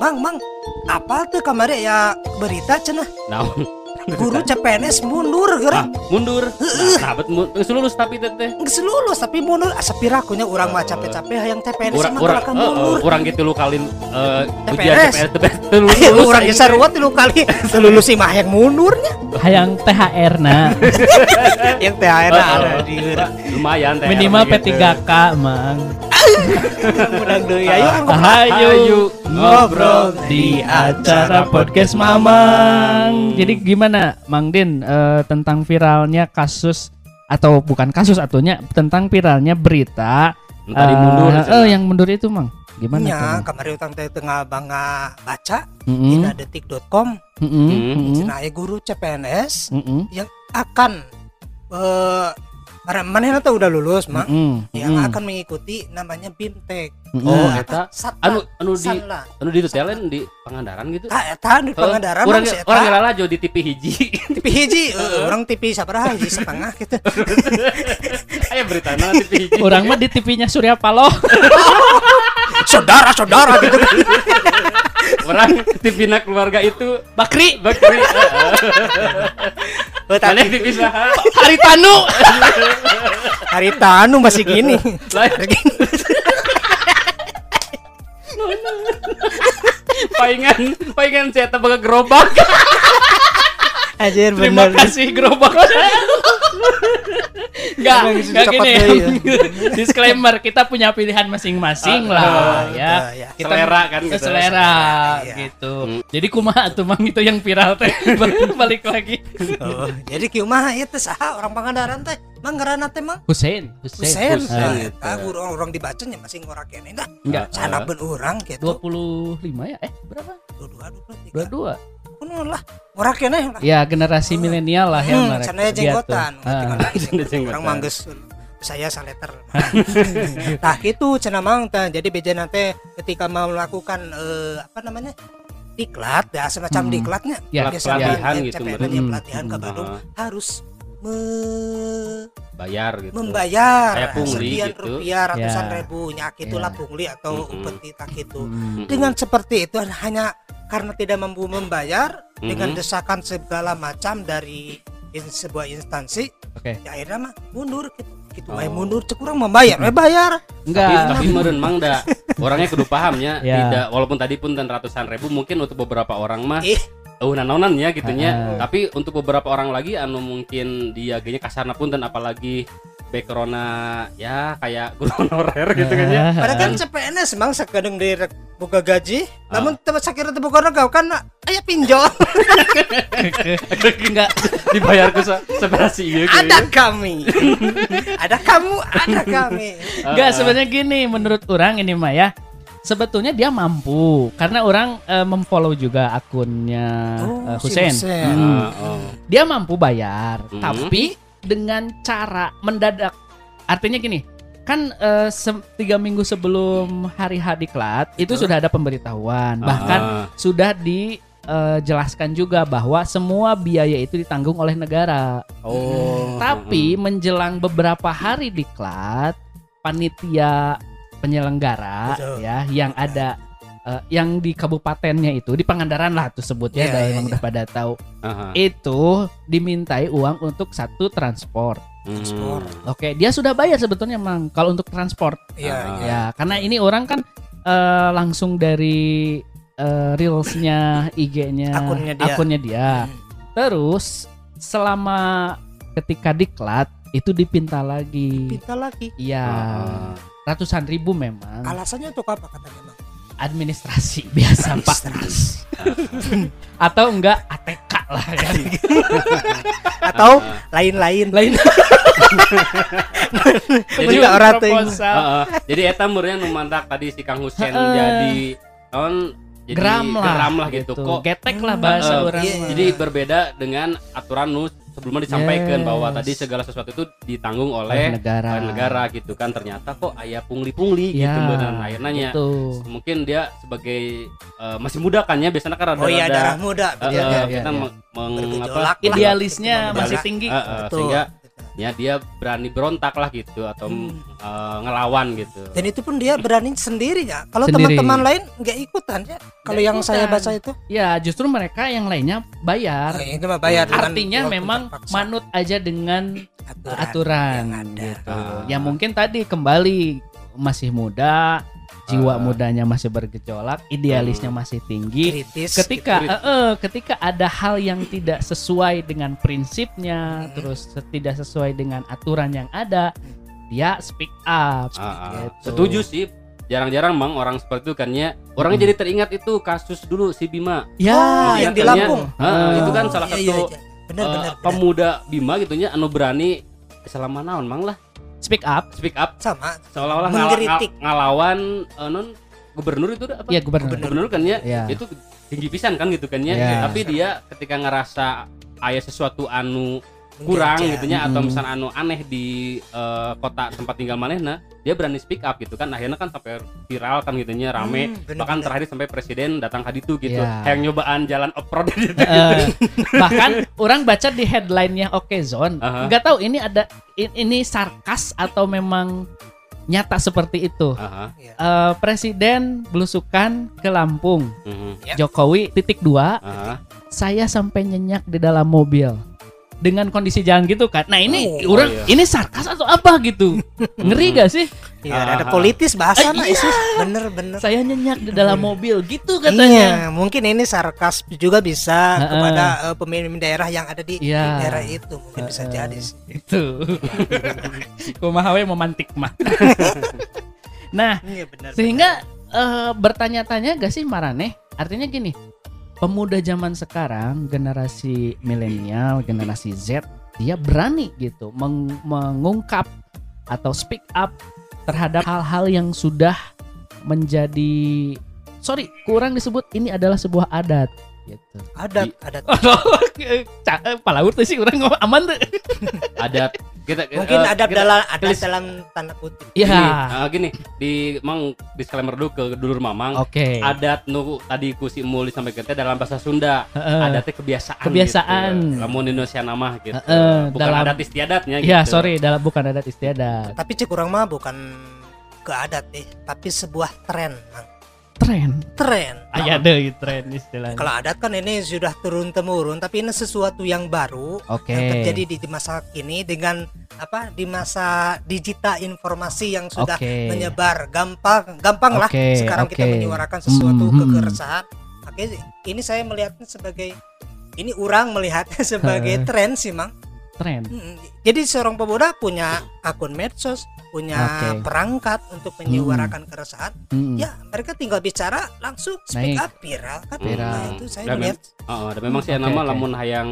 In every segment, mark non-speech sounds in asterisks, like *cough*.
Mang, mang, apa tuh kemarin ya berita cenah Naon? guru CPNS mundur Ah, gerang mundur. Nah, nah geus lulus tapi teh teh. Geus lulus tapi mundur asa pirakunya urang mah capek-capek hayang TPNS Urang mah urang eh, eh, mundur. urang gitu lu kalin eh, ujian TPS. TPS TPS teu lulus. Urang geus sarua tilu kali *laughs* lulus sih mah hayang mundurnya. hayang THR nah *laughs* Yang THR ada eh, di lumayan teh. minimal gitu. P3K mang urang deui ayo. Ayo ngobrol di acara podcast Mamang. Jadi gimana Mang Din eh, tentang viralnya kasus atau bukan kasus atunya tentang viralnya berita Tadi eh, mundur. eh, yang mundur itu Mang. Gimana Mang? kemarin utang teh tengah bangga baca Mm-mm, dina detik.com mm-mm, Hmm. cenah aya guru CPNS mm-mm, yang akan eh para manehna tuh udah lulus mah mm-mm, yang mm-mm, akan mengikuti namanya BIMTEK. mm-mm. Oh, Apa? eta anu anu di Sanla. anu di telen di Pangandaran gitu. Tah eta di Pangandaran orang si orang ngelala jo di TV hiji. *laughs* TV hiji, *laughs* eh, orang TV sabaraha hiji setengah gitu. *laughs* Aya berita na TV hiji. Orang mah di TV-nya Surya Paloh. Saudara-saudara gitu kan. Orang TV na keluarga itu Bakri, Bakri. *laughs* Oh, tapi TV saha? Haritanu. hari tanu masih gini. Paingan paingan saya tebak gerobak. *laughs* Anjir Terima bener. kasih gerobak. *laughs* Enggak, enggak gini. ya. *laughs* Disclaimer, kita punya pilihan masing-masing Ah, lah ah, ya. ya. Kita Selera kan gitu. selera Iya. gitu. Hmm. Jadi kumaha tuh Mang itu yang viral teh *laughs* balik lagi. Oh, jadi kieu mah ieu teh saha orang Pangandaran teh? Manggarana teh mang Husein. Husein, Nah, gitu. eta guru orang dibacanya masih ngora kene dah. Enggak. Sana ben urang gitu. 25 ya? Eh, berapa? Dua dua dua 22. Lah. Kene lah. Ya, generasi milenial lah ya Hmm, mereka. sana jenggotan. *laughs* Gitu. Ah. Sana jenggotan. Orang mangges saya saleter. *laughs* *laughs* nah gitu cenah mang. Jadi beja nanti ketika mau melakukan eh, apa namanya? diklat ya semacam Hmm. diklatnya Ya, biasa pelatihan gitu, yang pelatihan ke Hmm. Bandung harus me- Bayar gitu. membayar Kayak pungli sekian gitu. rupiah ratusan Ya. ribu nyak itulah Ya. pungli atau Mm-mm. upeti tak itu Hmm. dengan seperti itu hanya karena tidak mampu membayar dengan Mhm. desakan segala macam dari in- sebuah instansi Oke. ya akhirnya mah mundur gitu gitu Oh. mundur cek kurang membayar we bayar Tapi, Enggak. tapi meren mang da *laughs* orangnya kudu pahamnya Ya. tidak walaupun tadi pun dan ratusan ribu mungkin untuk beberapa orang mah ih uh nanonan ya gitunya Ah. tapi untuk beberapa orang lagi anu mungkin dia gini kasarna pun dan apalagi backgroundnya ya kayak *laughs* guru honorer gitu kan ya padahal kan CPNS emang sekadang di buka gaji namun tempat sakit itu bukan kau kan aya pinjol *laughs* Enggak. dibayar ke se- seberasi iya gitu ada kami ada kamu ada kami *laughs* Enggak, Ah, ah. sebenarnya gini menurut orang ini mah ya. Sebetulnya dia mampu karena orang eh, memfollow juga akunnya eh, si Husein. Husein. Hmm. Oh. Dia mampu bayar, Hmm. tapi dengan cara mendadak. Artinya gini, kan eh, se- tiga minggu sebelum hari H diklat itu Betul. sudah ada pemberitahuan, bahkan Ah, sudah dijelaskan juga bahwa semua biaya itu ditanggung oleh negara. oh Tapi menjelang beberapa hari diklat, panitia penyelenggara Betul. ya yang ada eh, yang di kabupatennya itu di Pangandaran lah tuh sebutnya dari iya, yang iya. udah pada tahu Aha. itu dimintai uang untuk satu transport. Transport. Hmm. Oke, dia sudah bayar sebetulnya mang kalau untuk transport. iya Ah. iya Ya, karena ini orang kan eh, langsung dari eh, reelsnya IG-nya Akunnya dia. akunnya dia. Hmm. Terus selama ketika diklat itu dipinta lagi. pinta lagi Iya, Ah. Ratusan ribu memang. alasannya untuk apa katanya bang Administrasi *laughs* biasa Pak. Atau enggak ATK lah ya. *laughs* atau Ah. lain-lain Lain *laughs* Jadi orang proposal. Heeh. jadi eta meureun nu mantak tadi si Kang Husen jadi non jadi Gram lah, geram lah gitu, kok Getek lah bahasa Heeh. orang. Iya, jadi berbeda dengan aturan nu sebelumnya disampaikan Yes. bahwa tadi segala sesuatu itu ditanggung oleh negara. oleh negara gitu kan ternyata kok ayah pungli-pungli Ya, gitu benar akhirnya Gitu. mungkin dia sebagai eh, masih muda kan ya biasanya kan oh iya darah muda betul eh, Iya, kita iya. meng- meng- apa, lah. Idealisnya masih tinggi. eh, Betul. sehingga ya dia berani berontak lah gitu atau Hmm. eh, ngelawan gitu dan itu pun dia berani sendiri ya kalau teman-teman lain nggak ikutan ya kalau yang saya ikutan. baca itu Ya, justru mereka yang lainnya bayar. oh, itu mah bayar dengan Artinya memang terpaksa. manut aja dengan aturan, aturan yang ada. gitu. Ah. Ya mungkin tadi kembali masih muda, jiwa Ah. mudanya masih bergejolak, idealisnya masih tinggi. kritis Ketika gitu. eh, eh, ketika ada hal yang tidak sesuai dengan prinsipnya, Hmm. terus tidak sesuai dengan aturan yang ada, dia speak up. Ah, ah. gitu. setuju sih jarang-jarang mang orang seperti itu kan ya orangnya Hmm. jadi teringat itu kasus dulu si Bima Ya, Oh, yang di Katanya, Lampung. ah, Ah. itu kan salah Iya, satu iya, iya. benar eh, benar benar. pemuda Bima gitunya anu berani selama naon mang lah speak up. speak up sama seolah-olah ngala- Mengkritik. nga- ngalawan eh, non gubernur itu apa Ya gubernur. gubernur kan ya Ya. itu tinggi pisan kan gitu kan ya Iya. tapi dia ketika ngerasa ayah sesuatu anu kurang Menjajah. gitunya atau Mm. misalnya anu aneh di eh, kota tempat tinggal manehna dia berani speak up gitu kan akhirnya kan sampai viral kan gitunya rame Hmm, bener, bahkan bener. terakhir sampai presiden datang ke itu gitu Iya. yang nyobaan jalan off road gitu Eh, bahkan orang baca di headline-nya Oke Zone, Aha. nggak tahu ini ada ini sarkas atau memang nyata seperti itu. Iya. Eh, presiden belusukan ke Lampung, Ya. Jokowi titik dua, aha. saya sampai nyenyak di dalam mobil dengan kondisi jalan gitu kan. Nah ini Oh, orang iya. ini sarkas atau apa gitu? Ngeri gak sih? Iya, ada politis bahasa Eh, iya. Bener bener Saya nyenyak di dalam mobil gitu katanya. Iya, mungkin ini sarkas juga bisa Heeh. kepada eh, pemimpin daerah yang ada di Iya. daerah itu mungkin bisa Heeh. jadi sih. Itu. *laughs* Kumaha we memantik mah. *laughs* nah, Iya benar. sehingga eh, bertanya-tanya gak sih Marane? Artinya gini, pemuda zaman sekarang, generasi milenial, generasi Z, dia berani gitu meng- mengungkap atau speak up terhadap hal-hal yang sudah menjadi sorry kurang disebut ini adalah sebuah adat gitu. adat adat *laughs* Ca- eh, palaur tuh sih orang ngomong aman tuh. ada kita mungkin eh, adat kita- dalam adat tulis- dalam tanda kutip. gini, Iya. eh, gini di mang disclaimer dulu ke dulur mamang Oke. adat nu tadi ku si Muli sampai kita dalam bahasa Sunda Heeh. adatnya kebiasaan Kebiasaan. gitu. lamun Indonesia nama gitu Heeh, bukan dalam- adat istiadatnya Iya, gitu sorry, dalam bukan adat istiadat. Tapi cek kurang mah bukan ke adat deh, tapi sebuah tren. Mang. Tren. Tren. Aya deh tren istilahnya. Kalau adat kan ini sudah turun temurun, tapi ini sesuatu yang baru Oke. yang terjadi di, di masa kini dengan apa di masa digital informasi yang sudah Oke. menyebar gampang gampang lah Oke, sekarang kita oke. menyuarakan sesuatu Mhm. kekeresahan oke ini saya melihatnya sebagai ini orang melihatnya *laughs* sebagai Heeh. tren sih mang Tren. Mm, jadi seorang pemuda punya akun medsos punya Oke. perangkat untuk menyuarakan keresahan Mm. ya mereka tinggal bicara langsung speak Naik. up viral kan Viral. Nah, itu saya Dan melihat Heeh, dan memang sih Oke, nama oke. lamun hayang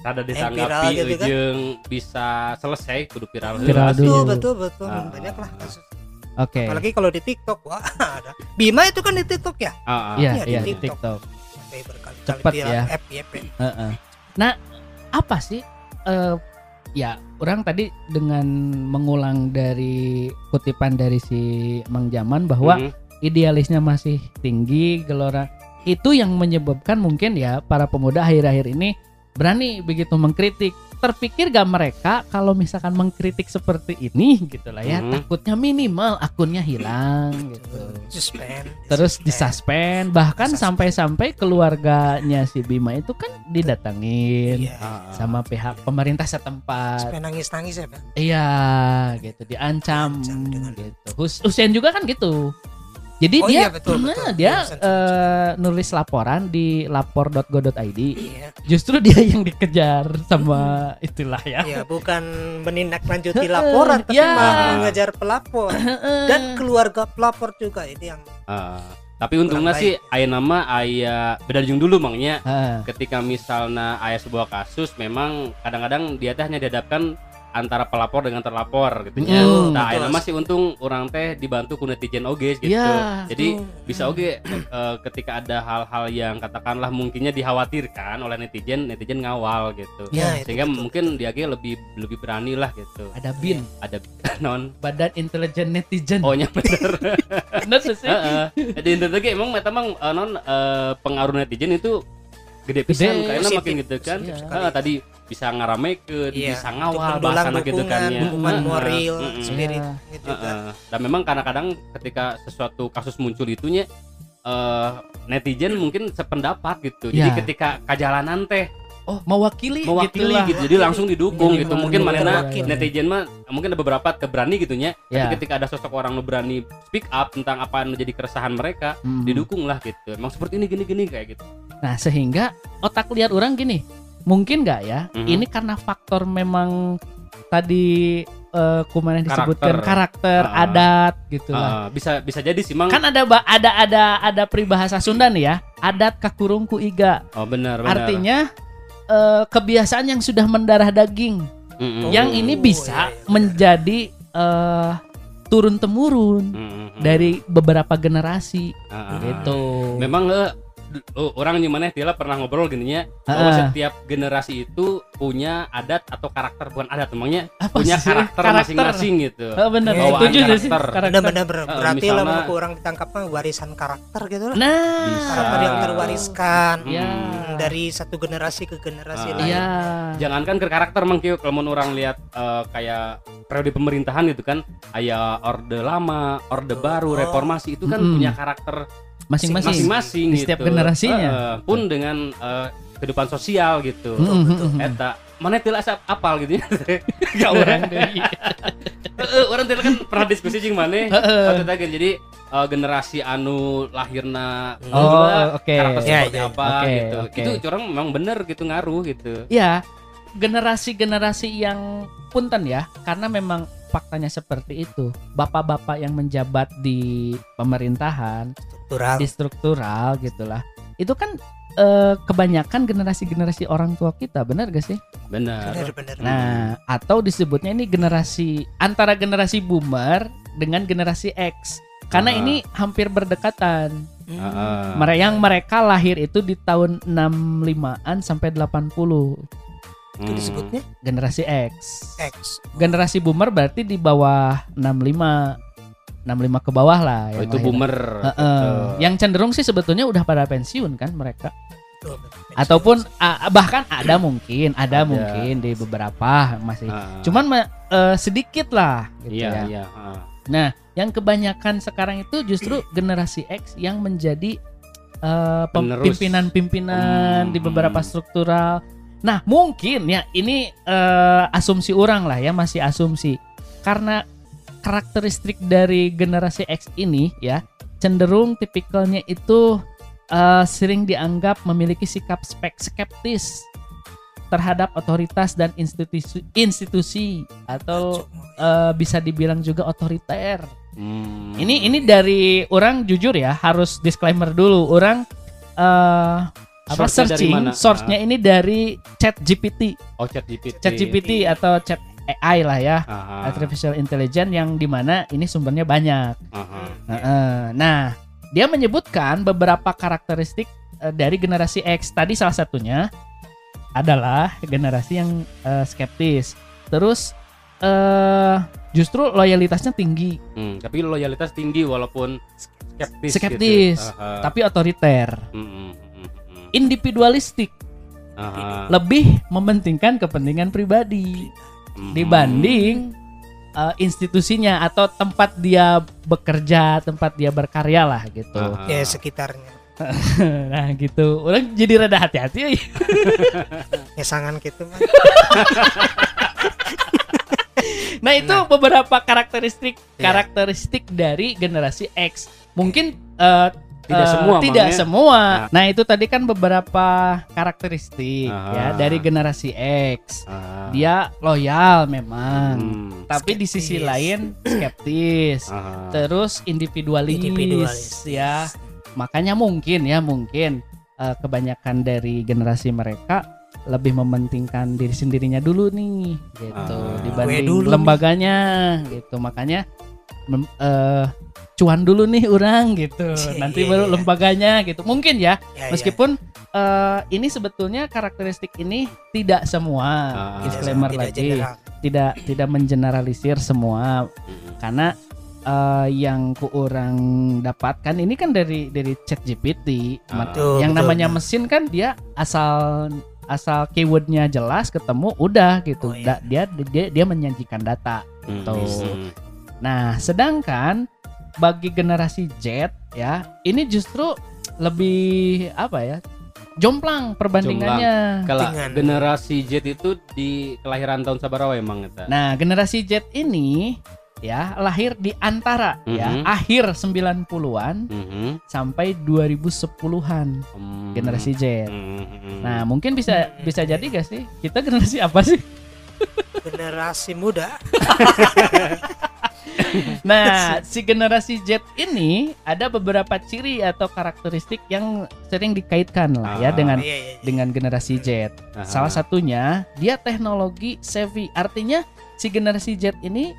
rada viral ditanggapi gitu kan. jeung bisa selesai kudu viral Viral betul betul betul Ah. banyak lah kasus Oke. apalagi kalau di TikTok wah ada Bima itu kan di TikTok ya Ah, ah. Iya, Iya, di iya di TikTok. TikTok. sampai berkali-kali Cepet viral ya. FYP. Heeh. Nah, apa sih eh ya, orang tadi dengan mengulang dari kutipan dari si Mang Jaman bahwa Mhm. idealisnya masih tinggi, gelora itu yang menyebabkan mungkin ya para pemuda akhir-akhir ini berani begitu mengkritik. Terpikir gak mereka kalau misalkan mengkritik seperti ini gitu lah ya, Mhm. takutnya minimal akunnya hilang gitu. suspend Terus disuspend. bahkan sampai-sampai keluarganya si Bima itu kan didatangin iya Ah, ah. sama pihak pemerintah setempat. sampai nangis nangis ya Bang? Iya, gitu diancam Diancam gitu. Hus Husein juga kan gitu. Jadi Oh dia iya, betul, nah, betul. dia Iya, Husein, eh, nulis laporan di lapor.go.id. iya Justru dia yang dikejar sama itulah ya. iya bukan menindaklanjuti laporan tapi Ya. malah mengejar pelapor Dan dan keluarga pelapor juga ini yang Ah. tapi untungnya sih aya nama aya beda jeung dulu mangnya Ah, ketika misalnya aya sebuah kasus memang kadang-kadang dia teh hanya dihadapkan antara pelapor dengan terlapor gitu ya. Mm, nah, betul. aya nama sih untung orang teh dibantu ku netizen oge gitu. Iya. Jadi Hmm. bisa oge eh, ketika ada hal-hal yang katakanlah mungkinnya dikhawatirkan oleh netizen, netizen ngawal gitu. itu Sehingga betul, mungkin dia ge lebih lebih berani lah gitu. ada BIN, Ada *laughs* non Badan Intelijen Netizen. Oh nya bener. *laughs* bener tuh sih. Heeh. Jadi ge emang eta emang eh, non eh, pengaruh netizen itu gede pisan Positif. makin gitu kan. Iya. Heeh, tadi bisa ngaramekeun Iya, bisa ngawal bahasana gitu kan ya dukungan moral, heeh. spirit Iya. gitu kan. Heeh. dan memang kadang-kadang ketika sesuatu kasus muncul itunya eh netizen mungkin sependapat gitu jadi Ya. ketika kajalanan teh Oh, mewakili mewakili gitulah. gitu jadi langsung didukung Jadi gitu mungkin mana netizen mah mungkin ada beberapa keberani gitunya Ya. tapi ketika ada sosok orang nu berani speak up tentang apa yang menjadi keresahan mereka Hmm. didukung lah gitu emang seperti ini gini gini kayak gitu Nah, sehingga otak liar orang gini, mungkin nggak ya? Mhm. Ini karena faktor memang tadi eh kumaha disebutkan Karakter. karakter, Ah. adat gitu lah. Ah, bisa bisa jadi sih mang Kan ada ada ada ada peribahasa Sunda nih ya, adat kakurung ku iga. oh benar benar Artinya eh, kebiasaan yang sudah mendarah daging, Mm-mm. yang ini Oh, bisa iya, iya, benar. menjadi eh, turun temurun Mm-mm. dari beberapa generasi ah. gitu. memang d- oh, orang gimana Tila pernah ngobrol gini ya bahwa Ah. setiap generasi itu punya adat atau karakter bukan adat emangnya Apa punya sih? karakter masing-masing gitu Oh, bener, Bawaan setuju sih karakter. karakter. Benar-benar ber- Eh, berarti misalnya- lah mau orang ditangkap mah warisan karakter gitu lah. Nah, Bisa. Karakter yang terwariskan Ya. Hmm, dari satu generasi ke generasi Ah. lain. Iya. jangankan ke karakter mang kalau mau orang lihat eh, kayak periode pemerintahan gitu kan aya orde lama orde baru Oh. reformasi itu kan Mm-mm. punya karakter Masing-masing. masing-masing Di gitu. setiap generasinya. Eh, pun dengan eh, kehidupan sosial gitu Mm, mm, mm. eta mana tila asap apal gitu ya *laughs* Gak orang. Heeh, orang tila kan pernah diskusi jeung mana kan. jadi eh, generasi anu lahirna Oh, juga oke. karakter Ya, seperti ya. apa Oke, gitu oke. itu orang memang bener gitu ngaruh gitu Ya, generasi-generasi yang punten ya, karena memang faktanya seperti itu. Bapak-bapak yang menjabat di pemerintahan, Struktural. di struktural gitulah. Itu kan eh, kebanyakan generasi-generasi orang tua kita, benar gak sih? bener Benar-benar. Nah, atau disebutnya ini generasi antara generasi boomer dengan generasi X. Karena Ah. ini hampir berdekatan. Heeh. Mere- yang mereka lahir itu di tahun 65-an sampai 80 Itu Hmm. disebutnya generasi X. X. Generasi boomer berarti di bawah 65 65 ke bawah lah Oh, itu lahir. boomer. Heeh. gitu. Yang cenderung sih sebetulnya udah pada pensiun kan mereka. Ataupun ah, bahkan ada mungkin, ada, Ada. mungkin di beberapa masih. Ah. Cuman ma- eh, sedikit lah gitu iya ya. iya. ah. Nah, yang kebanyakan sekarang itu justru generasi X yang menjadi eh, pimpinan-pimpinan Hmm. di beberapa struktural. Nah, mungkin ya ini eh, asumsi orang lah ya, masih asumsi. Karena karakteristik dari generasi X ini ya cenderung tipikalnya itu eh, sering dianggap memiliki sikap spek skeptis terhadap otoritas dan institusi institusi atau eh, bisa dibilang juga otoriter. Hmm. Ini ini dari orang jujur ya harus disclaimer dulu. Orang eh apa searching source-nya ini dari Chat GPT. oh chat GPT. Chat GPT atau Chat AI lah ya. Aha, Artificial Intelligence yang di mana ini sumbernya banyak. aha. Nah, dia menyebutkan beberapa karakteristik eh, dari generasi X. Tadi salah satunya adalah generasi yang eh, skeptis. Terus eh justru loyalitasnya tinggi, Hmm, tapi loyalitas tinggi walaupun skeptis. Skeptis. Gitu. Tapi otoriter, Hmm, hmm, hmm, hmm. individualistik, Aha. lebih mementingkan kepentingan pribadi Hmm. dibanding eh, institusinya atau tempat dia bekerja, tempat dia berkarya lah gitu. Aha. Ya sekitarnya. *laughs* nah gitu, orang jadi rada hati-hati ya. *laughs* Sangan gitu mah. *laughs* Nah itu beberapa karakteristik karakteristik dari generasi X. Mungkin eh, Tidak eh, semua, tidak Bang, ya? semua. Nah itu tadi kan beberapa karakteristik Aha. ya dari generasi X. Aha. Dia loyal memang, Hmm. tapi di sisi Skeptis. lain skeptis. Aha. Terus individualis, Individualis. ya. Makanya mungkin ya mungkin eh, kebanyakan dari generasi mereka lebih mementingkan diri sendirinya dulu nih gitu Ah. dibanding dulu nih. lembaganya gitu makanya mem- eh, cuan dulu nih orang gitu Cie, *laughs* nanti iya, baru iya. lembaganya gitu mungkin ya Ya, ya. meskipun eh, ini sebetulnya karakteristik ini tidak semua Ah. Disclaimer tidak lagi general. tidak tidak mengeneralisir semua Hmm. karena eh, yang ku orang dapatkan ini kan dari dari chat GPT Ah. Betul, yang betul. namanya mesin kan dia asal asal keywordnya jelas ketemu udah gitu Oh, iya. Da- dia dia dia menyajikan data Hmm, Tuh. Hmm. nah sedangkan bagi generasi Z ya ini justru lebih apa ya jomplang perbandingannya Kalau Dengan- generasi Z itu di kelahiran tahun sabaraha emang eta. nah generasi Z ini ya lahir di antara ya Mhm. akhir 90-an Mhm. sampai 2010-an Hmm. generasi Z Hmm, hmm. Nah, mungkin bisa bisa jadi gak sih? Kita generasi apa sih? generasi muda *laughs* *laughs* Nah, si generasi Z ini ada beberapa ciri atau karakteristik yang sering dikaitkan lah ya Ah. dengan Iya, iya, iya. dengan generasi Z. Aha. Salah satunya dia teknologi savvy. Artinya si generasi Z ini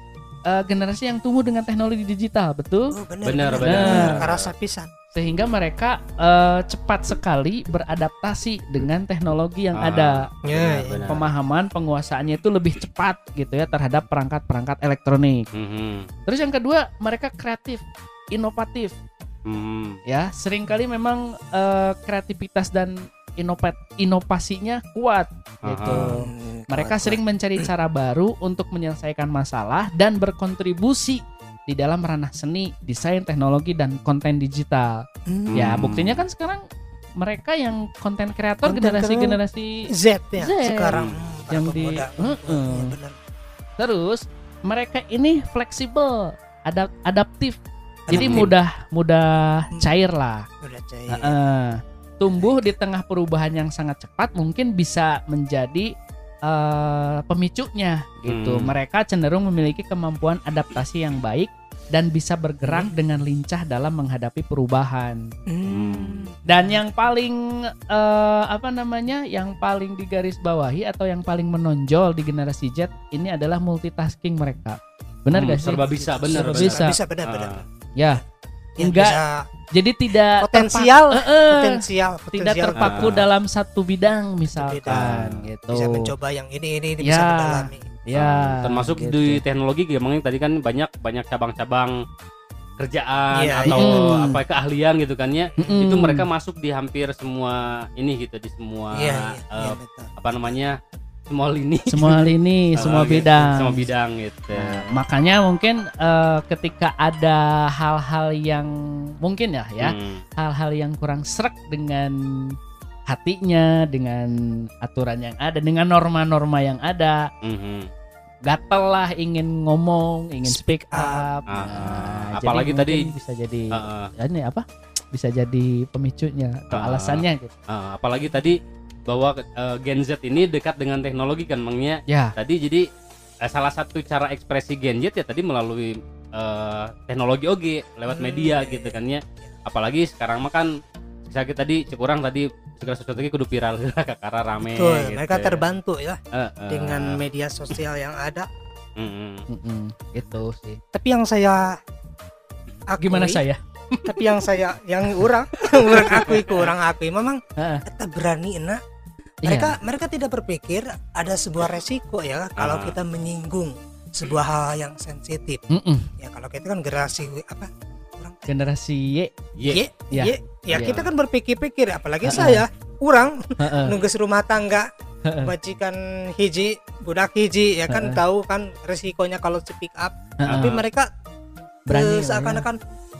eh, generasi yang tumbuh dengan teknologi digital, betul? Oh, Benar, benar. benar. Karasa pisan. Sehingga mereka eh, cepat sekali beradaptasi dengan teknologi yang Ah, ada. Ya, benar. Pemahaman penguasaannya itu lebih cepat gitu ya terhadap perangkat-perangkat elektronik. Mhm. Terus yang kedua, mereka kreatif, inovatif Mhm. ya. Seringkali memang eh, kreativitas dan inopat inovasinya kuat gitu. Aha. Hmm, Mereka kuat, sering mencari cara baru untuk menyelesaikan masalah dan berkontribusi di dalam ranah seni, desain, teknologi dan konten digital. Hmm. Ya, buktinya kan sekarang mereka yang konten kreator generasi-generasi Z ya Z. sekarang Yang di-. Iya, benar. terus mereka ini fleksibel, adap- adaptif. Jadi Adaptif. mudah mudah Hmm. cair lah. Udah cair. Heeh. tumbuh di tengah perubahan yang sangat cepat mungkin bisa menjadi eh, pemicunya gitu. Hmm. Mereka cenderung memiliki kemampuan adaptasi yang baik dan bisa bergerak dengan lincah dalam menghadapi perubahan. Hmm. Dan yang paling eh, apa namanya? Yang paling digarisbawahi atau yang paling menonjol di generasi Z ini adalah multitasking mereka. Benar Hmm, gak sih? serba bisa, benar, Serba benar. bisa. Bisa benar benar. Ya, Enggak. bisa jadi tidak Potensial. terpa- Eh, eh. potensial, tidak potensial. terpaku Ah. dalam satu bidang misalkan bidang. gitu. bisa mencoba yang ini ini, ini Ya. bisa mendalami. Ya, termasuk gitu. di teknologi emang tadi kan banyak banyak cabang-cabang kerjaan Iya, atau iya. apa keahlian gitu kan ya Mm-mm. itu mereka masuk di hampir semua ini gitu di semua Iya, iya, eh, iya, betul. apa namanya semua lini semua lini, *laughs* semua gitu. bidang. semua bidang gitu Nah, makanya mungkin eh, ketika ada hal-hal yang mungkin ya ya, Hmm. hal-hal yang kurang serak dengan hatinya, dengan aturan yang ada, dengan norma-norma yang ada, Mhm. gatel lah ingin ngomong, ingin speak up. Ah, Nah, ah. jadi Apalagi tadi- bisa jadi Heeh. ya ini apa? Bisa jadi pemicunya atau Ah. alasannya gitu. Ah, apalagi tadi bahwa eh, Gen Z ini dekat dengan teknologi kan makanya Ya. tadi jadi eh, salah satu cara ekspresi Gen Z ya tadi melalui eh, teknologi oge lewat Hmm, media gitu kan ya apalagi sekarang mah kan sakit tadi kurang tadi segala sesuatu lagi kudu viral *laughs* karena rame Betul, gitu. mereka terbantu ya Eh, eh. dengan media sosial yang ada. Mm-mm. Mm-mm, gitu sih. Tapi yang saya akui, Gimana saya? Tapi yang saya yang orang orang *laughs* akui ke *laughs* orang akui memang Heeh. kita berani enak. Iya. Mereka mereka tidak berpikir ada sebuah resiko ya kalau Ah. kita menyinggung sebuah hal yang sensitif. Mm-mm. Ya kalau kita kan generasi apa? Orang Generasi Y. Ye. Ye, Ya. ye. ya Ya. kita kan berpikir-pikir apalagi Heeh. saya orang Heeh. nunggu rumah tangga majikan hiji budak hiji ya kan Heeh. tahu kan resikonya kalau speak up Heeh. tapi mereka Berani ya.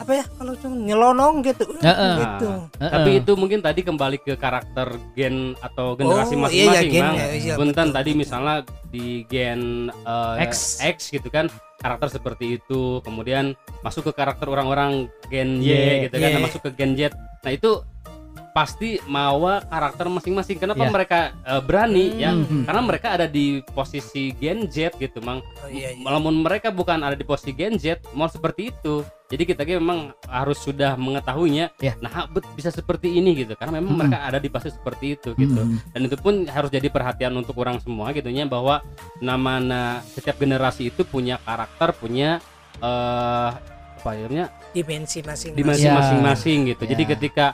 Apa ya kalau cuma nyelonong gitu Heeh. gitu Heeh. Tapi itu mungkin tadi kembali ke karakter gen atau generasi Oh, iya, masing-masing iya, gen, Bang. ya, iya, Punten betul, tadi betul. misalnya di gen eh, X. X gitu kan karakter seperti itu, kemudian masuk ke karakter orang-orang gen Y, Y, gitu kan, Y. nah, masuk ke gen Z. Nah, itu pasti mawa karakter masing-masing. Kenapa Iya. mereka eh, berani ya? Mhm. Karena mereka ada di posisi gen Z gitu, Mang. oh, iya, iya. Walaupun mereka bukan ada di posisi Gen Z, mau seperti itu. Jadi kita memang harus sudah mengetahuinya. Ya. Nah, bet- bisa seperti ini gitu. Karena memang Mm-mm. mereka ada di posisi seperti itu gitu. Mm. Dan itu pun harus jadi perhatian untuk orang semua gitu nya bahwa namanya setiap generasi itu punya karakter, punya eh apa ya dimensi masing-masing dimensi Ya. masing-masing gitu. Jadi Ya. ketika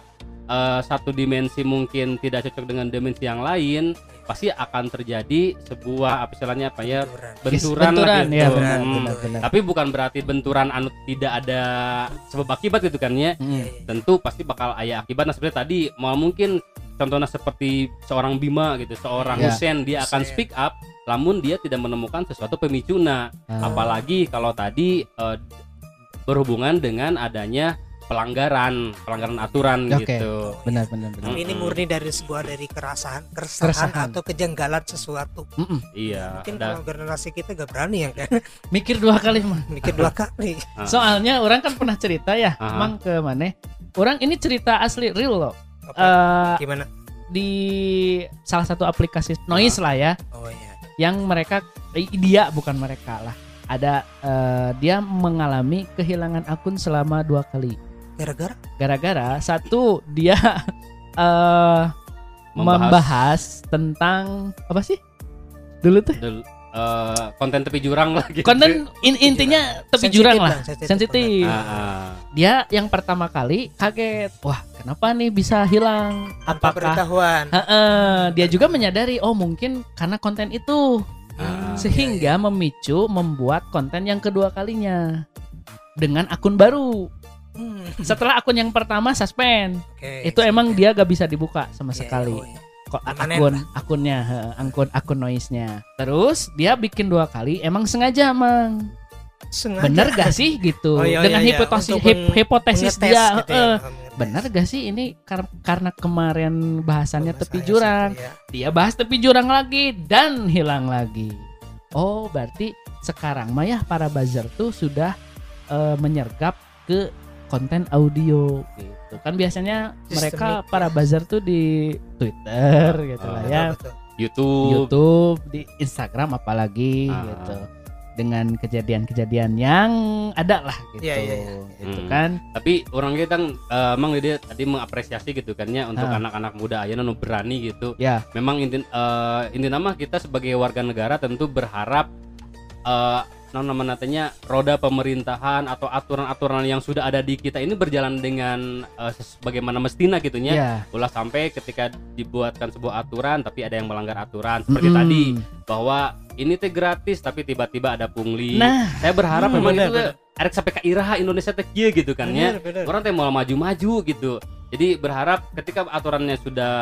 eh, satu dimensi mungkin tidak cocok dengan dimensi yang lain, pasti akan terjadi sebuah apa istilahnya apa ya benturan, lah Benturan, gitu. ya benar, Hmm. benar, benar. Tapi bukan berarti benturan anu tidak ada sebab akibat gitu kan ya. Mm. Iya, iya. Tentu pasti bakal ayah akibat. Nah seperti tadi mau mungkin contohnya seperti seorang Bima gitu, seorang Ya. Hussein dia akan speak up, namun dia tidak menemukan sesuatu pemicuna. Ah. Apalagi kalau tadi eh, berhubungan dengan adanya pelanggaran, pelanggaran aturan Oke. gitu. benar benar benar ini murni dari sebuah dari keresahan, keresahan, Keresahan. atau kejanggalan sesuatu. Mm-mm. Iya. Mungkin ada- kalau generasi kita gak berani ya kan, *laughs* mikir dua kali mah mikir dua *laughs* kali. ah, soalnya orang kan pernah cerita ya emang ke mana orang ini cerita asli real loh Apa? Eh, Gimana? di salah satu aplikasi noise lah ya Oh iya. yang mereka eh, dia bukan mereka lah ada eh, dia mengalami kehilangan akun selama dua kali Gara-gara gara-gara satu dia *laughs* eh Membahas. membahas. tentang apa sih dulu tuh Del- eh, konten tepi jurang lah gitu. konten in- intinya tepi Sensitif jurang lah sensitif Ah, ah. dia yang pertama kali kaget wah kenapa nih bisa hilang tanpa apakah pengetahuan. Heeh, dia juga menyadari oh mungkin karena konten itu Ah, sehingga memicu membuat konten yang kedua kalinya dengan akun baru Hmm, setelah akun yang pertama suspend Oke. itu emang dia gak bisa dibuka sama Iya, sekali oh iya. kok akun akunnya akun akun noise-nya terus dia bikin dua kali emang sengaja emang Sengaja. bener gak sih *laughs* gitu Oh, iya, dengan iya, iya. hipotesis hip- hipotesis dia gitu ya, mengetes. bener gak sih ini kar- karena kemarin bahasannya tepi jurang ya. dia bahas tepi jurang lagi dan hilang lagi oh berarti sekarang mah ya para buzzer tuh sudah eh, menyergap ke konten audio gitu kan biasanya mereka Sistemik, para ya. buzzer tuh di Twitter gitu Ah, lah ya betul. YouTube. YouTube di Instagram apalagi Ah. gitu dengan kejadian-kejadian yang ada lah gitu Iya, iya, iya. gitu Hmm. kan Tapi orang kita eh, emang dia tadi mengapresiasi gitu kan ya untuk Ah. anak-anak muda aja nu berani gitu. ya Memang inti eh, inti nama kita sebagai warga negara tentu berharap eh non nama natanya roda pemerintahan atau aturan-aturan yang sudah ada di kita ini berjalan dengan ses- bagaimana mestinya gitunya. ya Ulah sampai ketika dibuatkan sebuah aturan tapi ada yang melanggar aturan seperti Mm-mm. tadi bahwa ini teh gratis tapi tiba-tiba ada pungli. nah Saya berharap Hmm, memang benar, itu benar. Arek sampai ke iraha Indonesia teh kieu gitu kan ya. Bener. Orang teh mau maju-maju gitu. Jadi berharap ketika aturannya sudah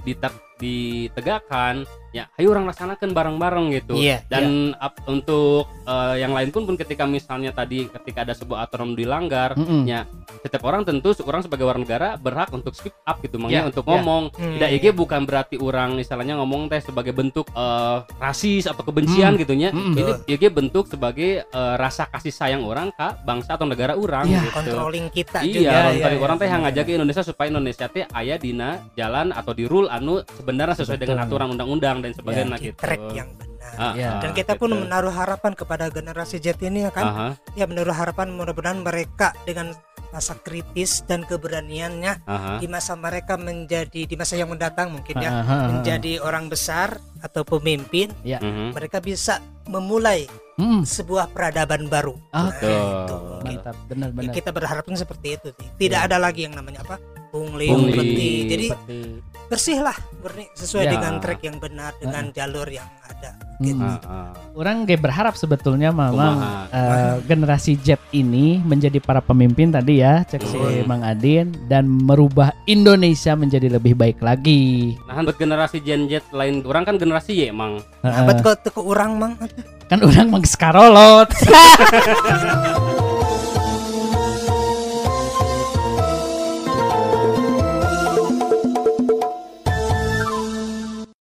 dite- ditegakkan, ya ayo orang laksanakan bareng-bareng gitu. Iya, Dan ap- untuk eh, yang lain pun pun ketika misalnya tadi ketika ada sebuah aturan dilanggar, mm-mm. Ya. setiap orang tentu orang sebagai warga negara berhak untuk speak up gitu, makanya Ya, untuk ya. ngomong. Hmm. Tidak IG bukan berarti orang misalnya ngomong teh sebagai bentuk eh, rasis atau kebencian Hmm. gitunya. Mm-mm. Ini IG bentuk sebagai eh, rasa kasih sayang orang ke bangsa atau negara orang Iya, gitu. controlling kita Iya, juga. orang ya, tadi ya, orang teh yang ngajak benar. Indonesia supaya Indonesia teh aya dina jalan atau di rule anu sebenarnya sesuai Betul. dengan aturan undang-undang dan sebagainya di gitu. track yang benar. Ah, Ya. ah, Dan kita pun gitu. menaruh harapan kepada generasi Z ini ya kan. Aha, Ya menaruh harapan mudah-mudahan mereka dengan masa kritis dan keberaniannya aha. di masa mereka menjadi di masa yang mendatang mungkin ya menjadi orang besar atau pemimpin Mhm. mereka bisa memulai Mm. sebuah peradaban baru. Ah, Nah, Betul. itu mungkin. mantap benar Ya, benar kita berharapnya seperti itu sih. Tidak Iya. ada lagi yang namanya apa? Pungli, Pungli. peti. Jadi Seperti bersih lah, murni sesuai Ya. dengan track yang benar dengan jalur yang ada. Gitu. Hmm. Ah, ah. orang kayak berharap sebetulnya memang Kumaha. eh, generasi Z ini menjadi para pemimpin tadi ya cek si Betul. Mang Adin dan merubah Indonesia menjadi lebih baik lagi. Nah, buat generasi Gen Z lain orang kan generasi Y emang. Heeh. Abad kau tuh ke orang mang kan orang mang skarolot. *laughs*